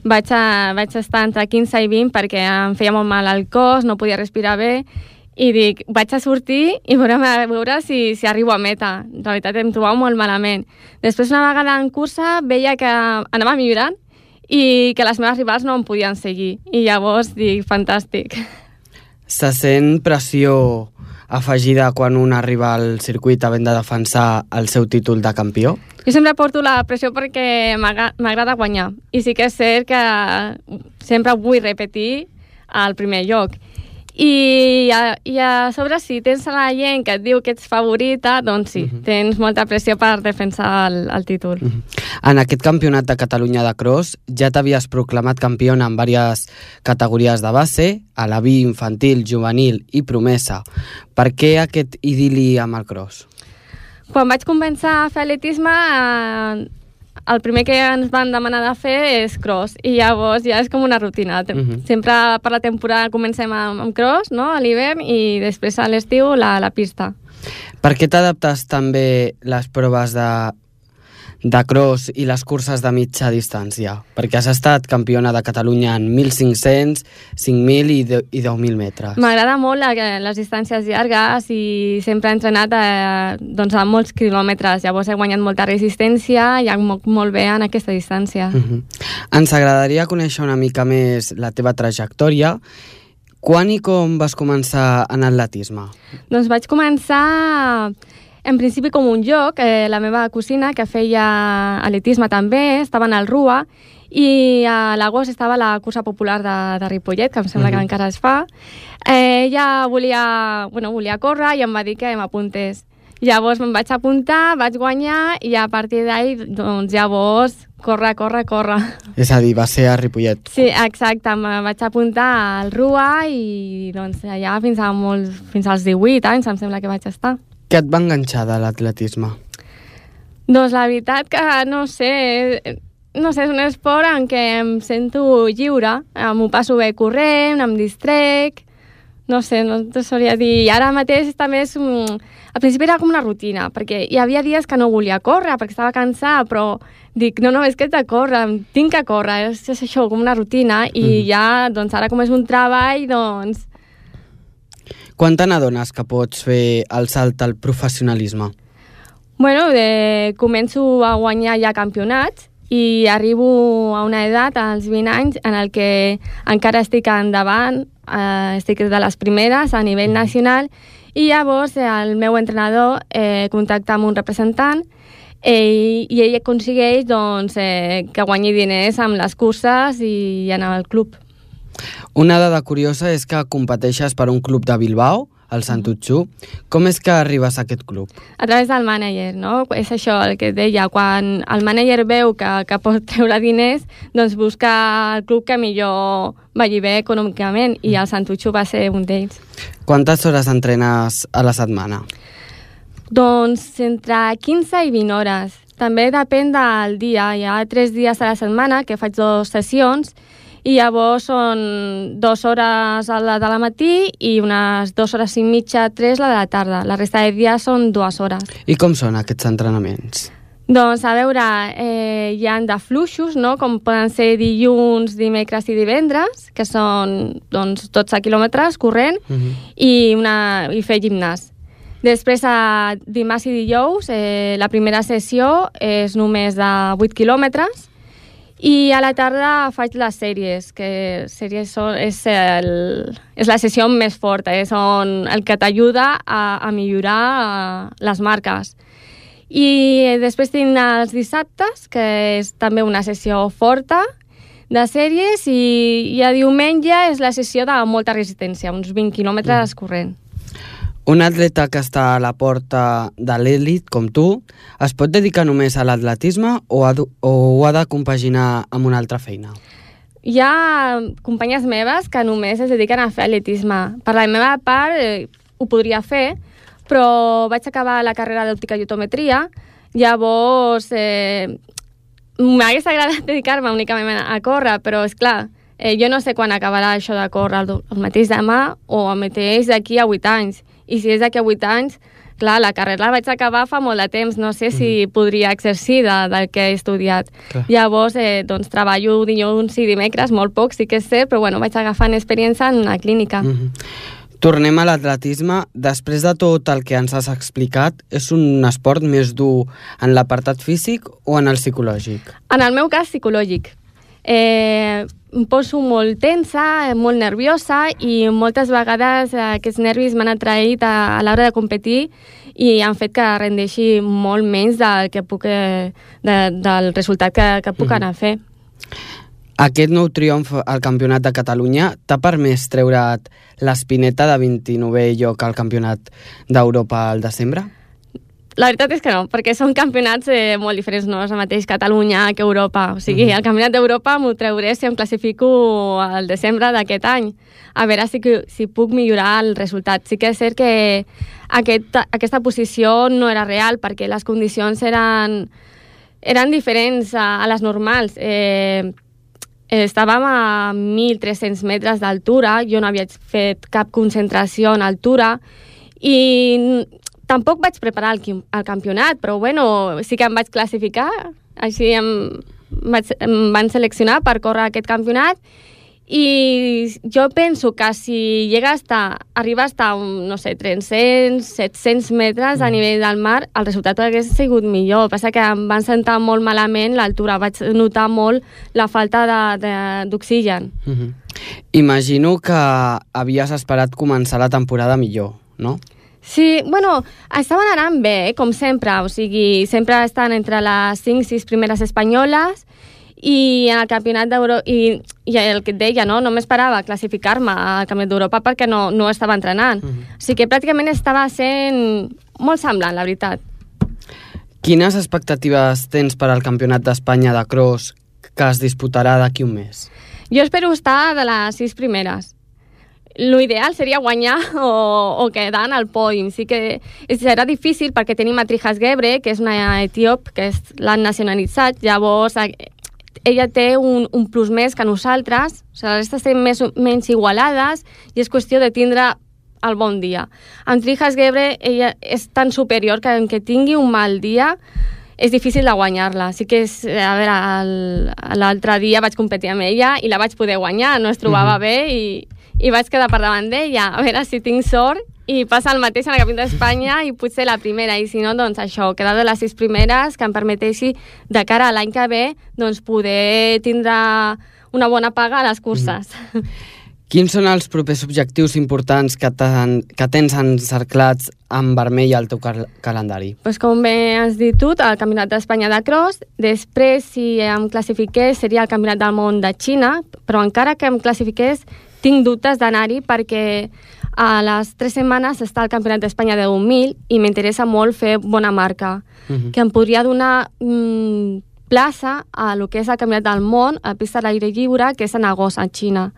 vaig, a, vaig estar entre 15 i 20 perquè em feia molt mal al cos, no podia respirar bé, i dic, vaig a sortir i veurem a veure si, si arribo a meta. En realitat em trobava molt malament. Després, una vegada en cursa, veia que anava millorant i que les meves rivals no em podien seguir. I llavors dic, fantàstic. Se sent pressió afegida quan un arriba al circuit havent de defensar el seu títol de campió? Jo sempre porto la pressió perquè m'agra- m'agrada guanyar. I sí que és cert que sempre vull repetir al primer lloc. I a, I a sobre, si tens la gent que et diu que ets favorita, doncs sí, tens molta pressió per defensar el, el títol. En aquest campionat de Catalunya de cross ja t'havies proclamat campiona en diverses categories de base, a la vi infantil, juvenil i promesa. Per què aquest idili amb el cross? Quan vaig començar a fer atletisme, eh, el primer que ens van demanar de fer és cross, i llavors ja és com una rutina. Mhm. Sempre per la temporada comencem amb, amb cross, no?, a l'hivern, i després a l'estiu la, la pista. Per què t'adaptes també les proves de, de cross i les curses de mitja distància? Perquè has estat campiona de Catalunya en 1.500, 5.000 i, de, i 10.000 metres. M'agrada molt les distàncies llargues i sempre he entrenat eh, doncs, a molts quilòmetres. Llavors he guanyat molta resistència i em moc molt bé en aquesta distància. Mhm. Ens agradaria conèixer una mica més la teva trajectòria. Quan i com vas començar en atletisme? Doncs vaig començar en principi com un joc, eh, la meva cosina que feia atletisme també, estava en el RUA i a l'agost estava la cursa popular de, de Ripollet, que em sembla Mhm. que encara es fa. Eh, ella volia, bueno, volia córrer i em va dir que m'apuntés. Llavors me'n vaig apuntar, vaig guanyar i a partir d'ahí, doncs llavors, córrer, córrer, córrer. És a dir, va ser a Ripollet. Sí, exacte, em vaig apuntar al RUA i doncs allà fins, a molts, fins als 18 anys em sembla que vaig estar. Què et va enganxar de l'atletisme? Doncs la veritat que, no sé, no sé, és un esport en què em sento lliure, m'ho passo bé corrent, em distrec, no sé, no te sabria dir. I ara mateix també és... Un... Al principi era com una rutina, perquè hi havia dies que no volia córrer, perquè estava cansada, però dic, no, no, és que he de córrer, tinc que córrer, és, és això, com una rutina, i Mhm. ja, doncs ara com és un treball, doncs Quan te n'adones que pots fer el salt al professionalisme? Bueno, de, començo a guanyar ja campionats i arribo a una edat, als 20 anys, en el que encara estic endavant, eh, estic de les primeres a nivell nacional, i llavors eh, el meu entrenador eh, contacta amb un representant eh, i ell aconsegueix doncs, eh, que guanyi diners amb les curses i en el club. Una dada curiosa és que competeixes per un club de Bilbao, el Santutxú. Com és que arribes a aquest club? a través del mànager, no? És això el que et deia, quan el mànager veu que, que pot treure diners, doncs busca el club que millor vagi bé econòmicament, i el Santutxu va ser un d'ells. Quantes hores entrenes a la setmana? Doncs entre 15 i 20 hores. També depèn del dia. Hi ha tres dies a la setmana que faig dues sessions i llavors són dues hores a la de la matí i unes dues hores i mitja, tres la de la tarda. La resta de dies són dues hores. I com són aquests entrenaments? Doncs, a veure, eh, hi han de fluixos, no? com poden ser dilluns, dimecres i divendres, que són doncs, 12 quilòmetres corrent, i, una, i fer gimnàs. Després, a dimarts i dijous, eh, la primera sessió és només de 8 quilòmetres, i a la tarda faig les sèries, que sèries són, és, el, és la sessió més forta, és on el que t'ajuda a, a millorar eh, les marques. I després tinc els dissabtes, que és també una sessió forta de sèries, i, i a diumenge és la sessió de molta resistència, uns 20 quilòmetres corrent. Un atleta que està a la porta de l'elit, com tu, es pot dedicar només a l'atletisme o, o ho ha de compaginar amb una altra feina? Hi ha companyes meves que només es dediquen a fer atletisme. Per la meva part, eh, ho podria fer, però vaig acabar la carrera d'òptica i optometria, llavors eh, m'hagués agradat [laughs] dedicar-me únicament a córrer, però és clar, eh, jo no sé quan acabarà això de córrer, el, el mateix demà o el mateix d'aquí a 8 anys. I si és d'aquí a 8 anys, clar, la carrera la vaig acabar fa molt de temps, no sé si podria exercir de, del que he estudiat. Clar. Llavors, eh, doncs, treballo dilluns i dimecres, molt poc, sí que és cert, però bueno, vaig agafant experiència en una clínica. Mhm. Tornem a l'atletisme. Després de tot el que ens has explicat, és un esport més dur en l'apartat físic o en el psicològic? En el meu cas, psicològic. eh, em poso molt tensa, molt nerviosa i moltes vegades aquests nervis m'han atraït a, a l'hora de competir i han fet que rendeixi molt menys del, que puc, eh, de, del resultat que, que puc Mhm. anar a fer. Aquest nou triomf al Campionat de Catalunya t'ha permès treure't l'espineta de 29è lloc al Campionat d'Europa al desembre? La veritat és que no, perquè són campionats eh, molt diferents, no és el mateix Catalunya que Europa. O sigui, Mhm. el campionat d'Europa m'ho trauré si em classifico al desembre d'aquest any. A veure si, si puc millorar el resultat. Sí que és cert que aquest, aquesta posició no era real, perquè les condicions eren, eren diferents a, a les normals. Eh, estàvem a 1.300 metres d'altura, jo no havia fet cap concentració en altura i tampoc vaig preparar el, el campionat, però bueno, sí que em vaig classificar, així em, vaig, em van seleccionar per córrer aquest campionat i jo penso que si llega a estar, arriba a estar, un, no sé, 300, 700 metres a nivell del mar, el resultat hagués sigut millor. El que passa que em van sentar molt malament l'altura, vaig notar molt la falta d'oxigen. Uh -huh. Imagino que havies esperat començar la temporada millor, no? Sí, bueno, estaven anant bé, eh, com sempre, o sigui, sempre estan entre les 5-6 primeres espanyoles i en el campionat d'Europa, i, i el que et deia, no, no m'esperava classificar-me al campionat d'Europa perquè no, no estava entrenant. O sigui que pràcticament estava sent molt semblant, la veritat. Quines expectatives tens per al Campionat d'Espanya de cross que es disputarà d'aquí un mes? Jo espero estar de les sis primeres. Lo ideal seria guanyar [laughs] o, o quedar en el pòdium. Sí que serà difícil perquè tenim a Trijas Gebre, que és una etíop, que l'han nacionalitzat, llavors ella té un, un plus més que nosaltres, o sigui, les restes estem més, menys igualades i és qüestió de tindre el bon dia. Amb Trijas Gebre ella és tan superior que que tingui un mal dia és difícil de guanyar-la. Sí que és, a veure, l'altre dia vaig competir amb ella i la vaig poder guanyar, no es trobava Mhm. bé i, i vaig quedar per davant d'ella. A veure si tinc sort i passa el mateix en el Campionat d'Espanya i potser la primera, i si no, doncs això, quedar de les sis primeres que em permeteixi de cara a l'any que ve doncs poder tindre una bona paga a les curses. Quins són els propers objectius importants que, ten, que tens encerclats en vermell al teu cal calendari? pues com bé has dit tu, el Campionat d'Espanya de Cross. Després, si em classifiqués, seria el Campionat del món de Xina, però encara que em classifiqués, tinc dubtes d'anar-hi perquè a les tres setmanes està el Campionat d'Espanya de 1000 i m'interessa molt fer bona marca, Mhm. que em podria donar mm, plaça a lo que és el Campionat del món, a pista d'aire lliure, que és en agost a Xina.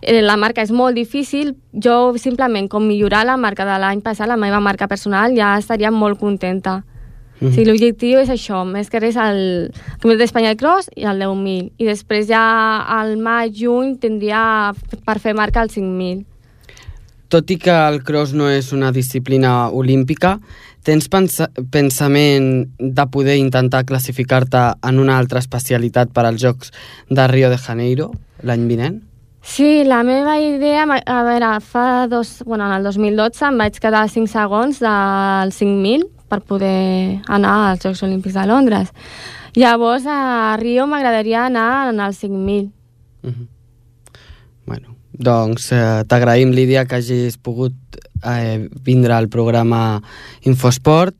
Eh, La marca és molt difícil, jo simplement com millorar la marca de l'any passat, la meva marca personal, ja estaria molt contenta. Mhm. Sí, l'objectiu és això, més que res el Campionat d'Espanya de Cross i el 10.000. I després ja al maig, juny, tindria per fer marca el 5.000. Tot i que el cross no és una disciplina olímpica, tens pensa pensament de poder intentar classificar-te en una altra especialitat per als Jocs de Rio de Janeiro l'any vinent? Sí, la meva idea, a veure, fa dos, bueno, en el 2012 em vaig quedar a 5 segons del 5.000 per poder anar als Jocs Olímpics de Londres. Llavors, a Rio m'agradaria anar en el 5.000. Doncs eh, t'agraïm, Lídia, que hagis pogut eh, vindre al programa Infosport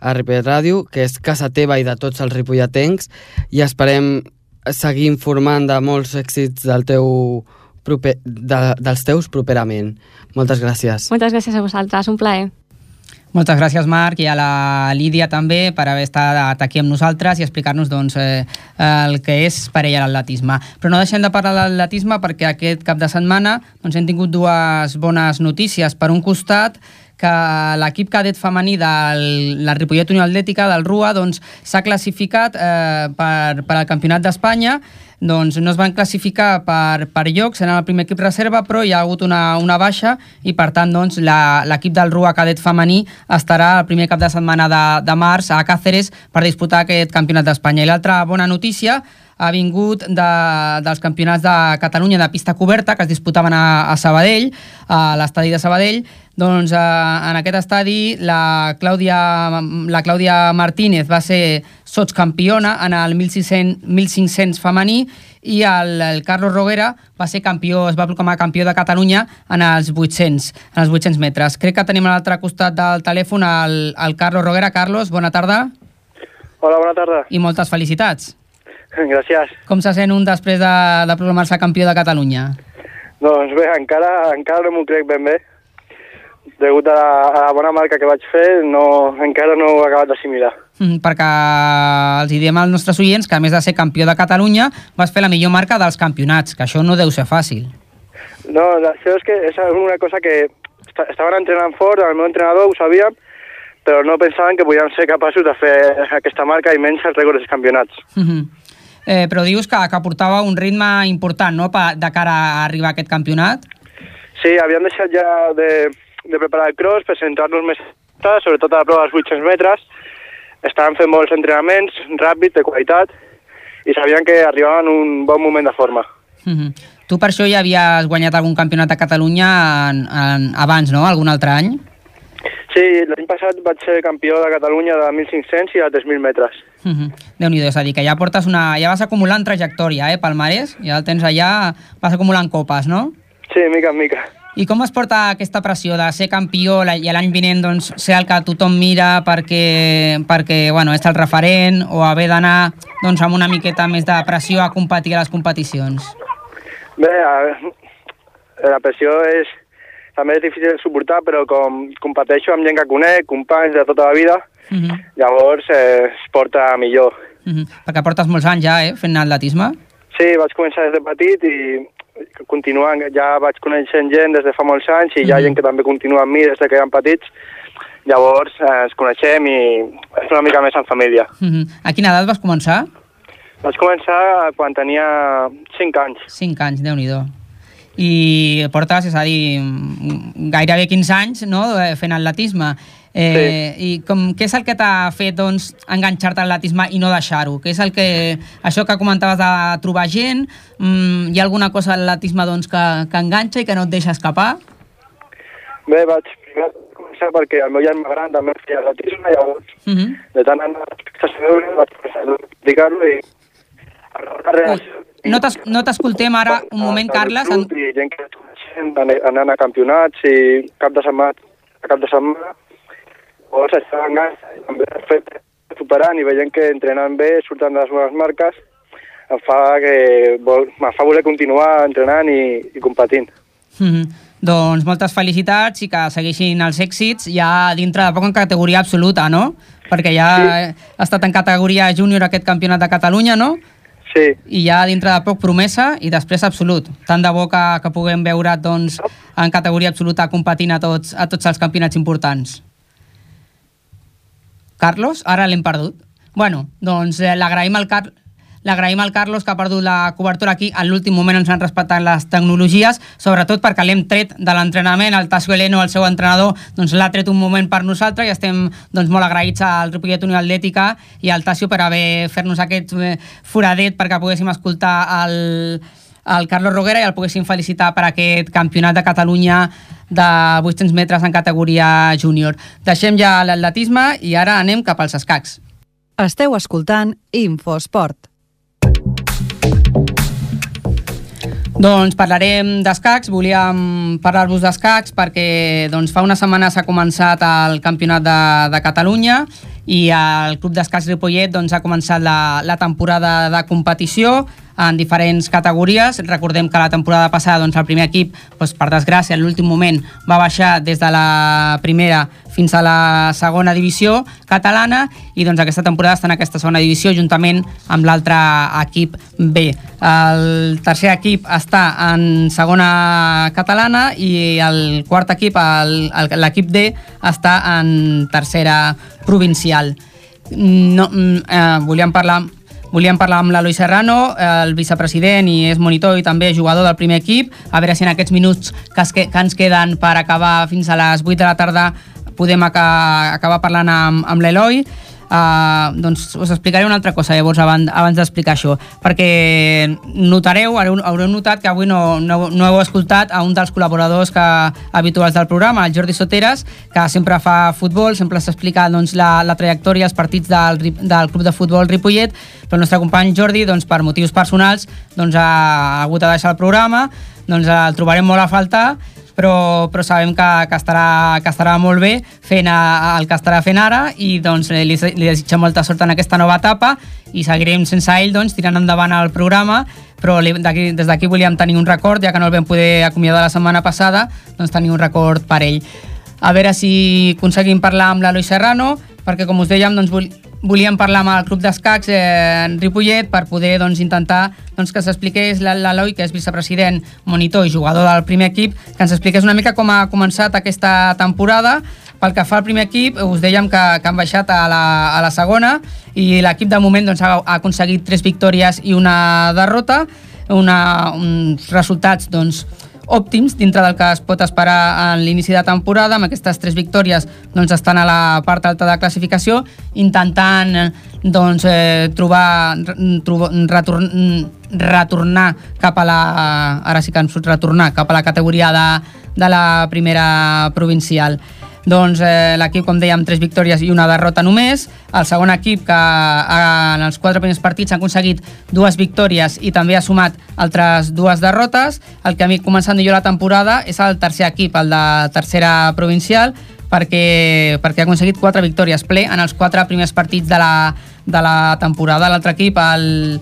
a Ripollet Ràdio, que és casa teva i de tots els ripolletens, i esperem seguir informant de molts èxits del teu proper, de, dels teus properament. Moltes gràcies. Moltes gràcies a vosaltres, un plaer. Moltes gràcies, Marc, i a la Lídia també per haver estat aquí amb nosaltres i explicar-nos doncs, eh, el que és per ella l'atletisme. Però no deixem de parlar de l'atletisme perquè aquest cap de setmana doncs, hem tingut dues bones notícies. Per un costat, que l'equip cadet femení de la Ripollet Unió Atlètica, del RUA, doncs, s'ha classificat eh, per, per al Campionat d'Espanya doncs no es van classificar per, per llocs, eren el primer equip reserva, però hi ha hagut una, una baixa i, per tant, doncs, l'equip del RUA cadet femení estarà el primer cap de setmana de, de març a Càceres per disputar aquest campionat d'Espanya. I l'altra bona notícia ha vingut de, dels campionats de Catalunya de pista coberta que es disputaven a, a Sabadell, a l'estadi de Sabadell, Doncs eh, en aquest estadi la Clàudia, la Clàudia Martínez va ser sotscampiona en el 1600, 1500 femení i el, el Carlos Roguera va ser campió, es va proclamar campió de Catalunya en els 800, en els 800 metres. Crec que tenim a l'altre costat del telèfon el, el Carlos Roguera. Carlos, bona tarda Hola, bona tarda. i moltes felicitats. Gràcies. Com se sent un després de, de proclamar-se campió de Catalunya? Doncs bé, encara, encara no m'ho crec ben bé. Degut a la, a la bona marca que vaig fer, no, encara no ho he acabat d'assimilar. Mm, perquè els hi diem als nostres oients que a més de ser campió de Catalunya vas fer la millor marca dels campionats, que això no deu ser fàcil. No, això és que és una cosa que est- estaven entrenant fort, el meu entrenador ho sabia, però no pensaven que podíem ser capaços de fer aquesta marca i menys els rècords dels campionats. Mhm. eh, però dius que, que portava un ritme important no? pa, de cara a arribar a aquest campionat. Sí, havíem deixat ja de, de preparar el cross per centrar-nos més sobretot a la prova dels 800 metres. Estàvem fent molts entrenaments ràpids, de qualitat, i sabien que arribaven en un bon moment de forma. Mhm. Tu per això ja havies guanyat algun campionat de Catalunya en, en, abans, no? Algun altre any? Sí, l'any passat vaig ser campió de Catalunya de 1.500 i de 3.000 metres. Mhm. Déu-n'hi-do, és a dir, que ja portes una... Ja vas acumulant trajectòria, eh, Palmares? Ja el tens allà, vas acumulant copes, no? Sí, mica en mica. I com es porta aquesta pressió de ser campió i l'any vinent doncs, ser el que tothom mira perquè, perquè bueno, és el referent o haver d'anar doncs, amb una miqueta més de pressió a competir a les competicions? Bé, a, la pressió és, també és difícil de suportar, però com competeixo amb gent que conec, companys de tota la vida, Uh -huh. llavors eh, es porta millor. Uh -huh. Perquè portes molts anys ja, eh, fent atletisme. Sí, vaig començar des de petit i continuant, ja vaig coneixent gent des de fa molts anys i hi ha Mhm. gent que també continua amb mi des de que eren petits. Llavors eh, ens coneixem i és una mica més en família. Uh -huh. A quina edat vas començar? Vaig començar quan tenia 5 anys. 5 anys, déu nhi I portes, és a dir, mm, gairebé 15 anys no, eh, fent atletisme. Eh, sí. I com, què és el que t'ha fet doncs, enganxar-te a l'atletisme i no deixar-ho? Què és el que, això que comentaves de trobar gent? Mm, hi ha alguna cosa a l'atletisme doncs, que, que enganxa i que no et deixa escapar? Bé, vaig primer començar perquè el meu germà gran també feia atletisme, llavors Uh -huh. de tant en a veure vaig començar a practicar-lo i relació No t'es- no t'escoltem ara, un moment, Carles. En... i gent que anant a campionats i cap de setmana, cap de setmana. Llavors estava en gas, també el fet de superant i veient que entrenant bé, surten de les meves marques, em fa que vol, em fa voler continuar entrenant i, i competint. Mm -hmm. Doncs moltes felicitats i que segueixin els èxits ja dintre de poc en categoria absoluta, no? Perquè ja sí. ha estat en categoria júnior aquest campionat de Catalunya, no? Sí. I ja dintre de poc promesa i després absolut. Tant de bo que, que puguem veure doncs, en categoria absoluta competint a tots, a tots els campionats importants. Carlos, ara l'hem perdut. Bueno, doncs eh, l'agraïm al Carlos L'agraïm al Carlos, que ha perdut la cobertura aquí. En l'últim moment ens han respectat les tecnologies, sobretot perquè l'hem tret de l'entrenament. El Tasio Heleno, el seu entrenador, doncs l'ha tret un moment per nosaltres i estem doncs, molt agraïts al Ripollet Unió Atlètica i al Tasio per haver fer-nos aquest eh, foradet perquè poguéssim escoltar el, el Carlos Roguera i el poguéssim felicitar per aquest campionat de Catalunya de 800 metres en categoria júnior. Deixem ja l'atletisme i ara anem cap als escacs. Esteu escoltant Infosport. Doncs parlarem d'escacs, volíem parlar-vos d'escacs perquè doncs, fa una setmana s'ha començat el Campionat de, de Catalunya i el Club d'Escacs Ripollet doncs, ha començat la, la temporada de competició en diferents categories. Recordem que la temporada passada doncs, el primer equip, doncs, per desgràcia, en l'últim moment va baixar des de la primera fins a la segona divisió catalana i doncs, aquesta temporada està en aquesta segona divisió juntament amb l'altre equip B. El tercer equip està en segona catalana i el quart equip, l'equip D, està en tercera provincial. No, mm, eh, volíem parlar Volíem parlar amb l'Eloi Serrano, eh, el vicepresident i és monitor i també jugador del primer equip, a veure si en aquests minuts que, es que, ens queden per acabar fins a les 8 de la tarda podem aca acabar parlant amb, amb l'Eloi. Uh, doncs us explicaré una altra cosa llavors abans, abans d'explicar això. Perquè notareu, haureu, notat que avui no, no, no heu escoltat a un dels col·laboradors que, habituals del programa, el Jordi Soteres, que sempre fa futbol, sempre s'explica doncs, la, la trajectòria, els partits del, del club de futbol Ripollet, però el nostre company Jordi, doncs, per motius personals, doncs, ha hagut de deixar el programa, doncs el trobarem molt a faltar però, però sabem que, que, estarà, que estarà molt bé fent el que estarà fent ara i doncs, li, li desitgem molta sort en aquesta nova etapa i seguirem sense ell doncs, tirant endavant el programa però des d'aquí volíem tenir un record, ja que no el vam poder acomiadar la setmana passada, doncs tenir un record per ell. A veure si aconseguim parlar amb l'Eloi Serrano, perquè com us dèiem, doncs, volíem parlar amb el club d'escacs eh, en Ripollet per poder doncs, intentar doncs, que s'expliqués l'Eloi, que és vicepresident, monitor i jugador del primer equip, que ens expliqués una mica com ha començat aquesta temporada. Pel que fa al primer equip, us dèiem que, que han baixat a la, a la segona i l'equip de moment doncs, ha, ha aconseguit tres victòries i una derrota, una, uns resultats doncs, òptims dintre del que es pot esperar en l'inici de temporada. Amb aquestes tres victòries doncs, estan a la part alta de classificació, intentant doncs, eh, trobar, trobar retorn, retornar cap a la... Ara sí que ens retornar cap a la categoria de, de la primera provincial doncs eh, l'equip, com dèiem, tres victòries i una derrota només. El segon equip, que eh, en els quatre primers partits ha aconseguit dues victòries i també ha sumat altres dues derrotes. El que ha començat millor la temporada és el tercer equip, el de tercera provincial, perquè, perquè ha aconseguit quatre victòries ple en els quatre primers partits de la, de la temporada. L'altre equip, el,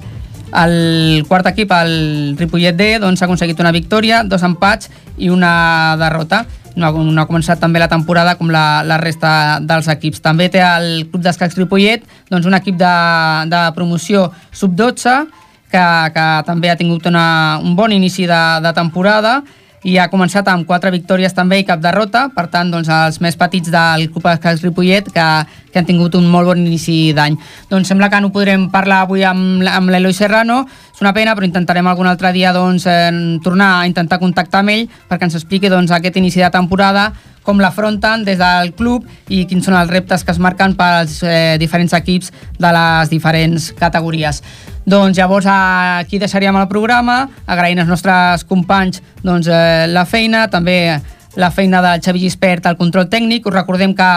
el quart equip, el Ripollet D, doncs, ha aconseguit una victòria, dos empats i una derrota no no ha començat també la temporada com la, la resta dels equips. També té el Club d'Escacs Ripollet doncs un equip de, de promoció sub-12 que, que també ha tingut una, un bon inici de, de temporada i ha començat amb quatre victòries també i cap derrota, per tant, doncs, els més petits del Club Escacs Ripollet que, que han tingut un molt bon inici d'any. Doncs sembla que no podrem parlar avui amb, amb l'Eloi Serrano, és una pena, però intentarem algun altre dia doncs, eh, tornar a intentar contactar amb ell perquè ens expliqui doncs, aquest inici de temporada, com l'afronten des del club i quins són els reptes que es marquen pels eh, diferents equips de les diferents categories. Doncs llavors aquí deixaríem el programa, agraint als nostres companys doncs, eh, la feina, també la feina del Xavi Gispert al control tècnic. Us recordem que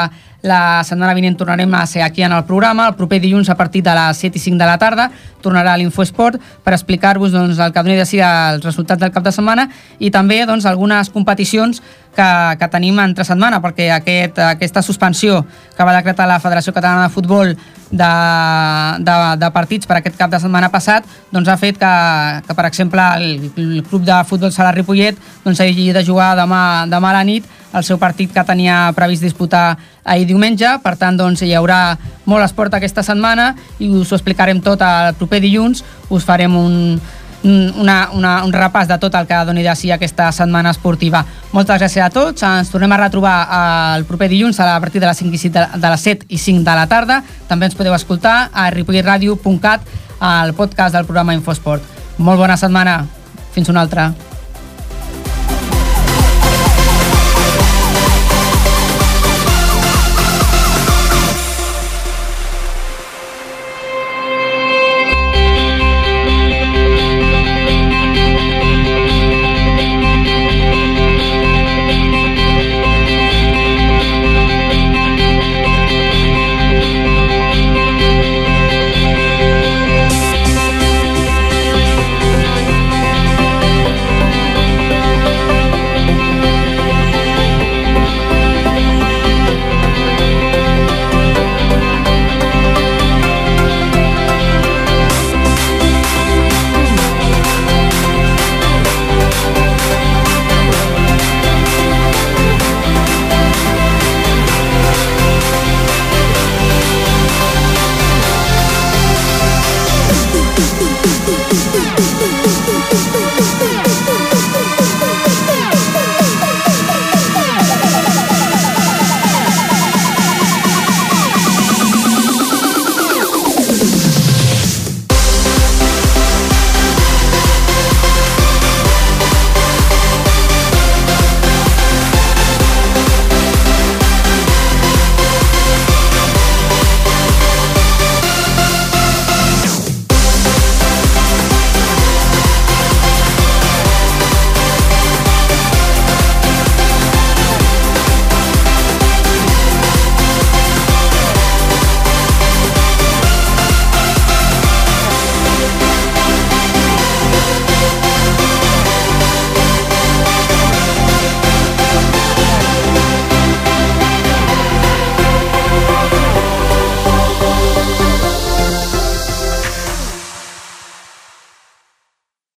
la setmana vinent tornarem a ser aquí en el programa. El proper dilluns, a partir de les 7 i 5 de la tarda, tornarà a l'Infoesport per explicar-vos doncs, el que doni de si els resultats del cap de setmana i també doncs, algunes competicions que, que tenim entre setmana, perquè aquest, aquesta suspensió que va decretar la Federació Catalana de Futbol de, de, de partits per aquest cap de setmana passat doncs ha fet que, que per exemple, el, el club de futbol Sala Ripollet doncs, hagi de jugar demà, demà a la nit el seu partit que tenia previst disputar ahir diumenge, per tant doncs, hi haurà molt esport aquesta setmana i us ho explicarem tot el proper dilluns, us farem un, una, una, un repàs de tot el que doni de si aquesta setmana esportiva. Moltes gràcies a tots, ens tornem a retrobar el proper dilluns a partir de les, 5 i 5 de, de les 7 i 5 de la tarda. També ens podeu escoltar a ripollitradio.cat al podcast del programa Infosport. Molt bona setmana, fins una altra.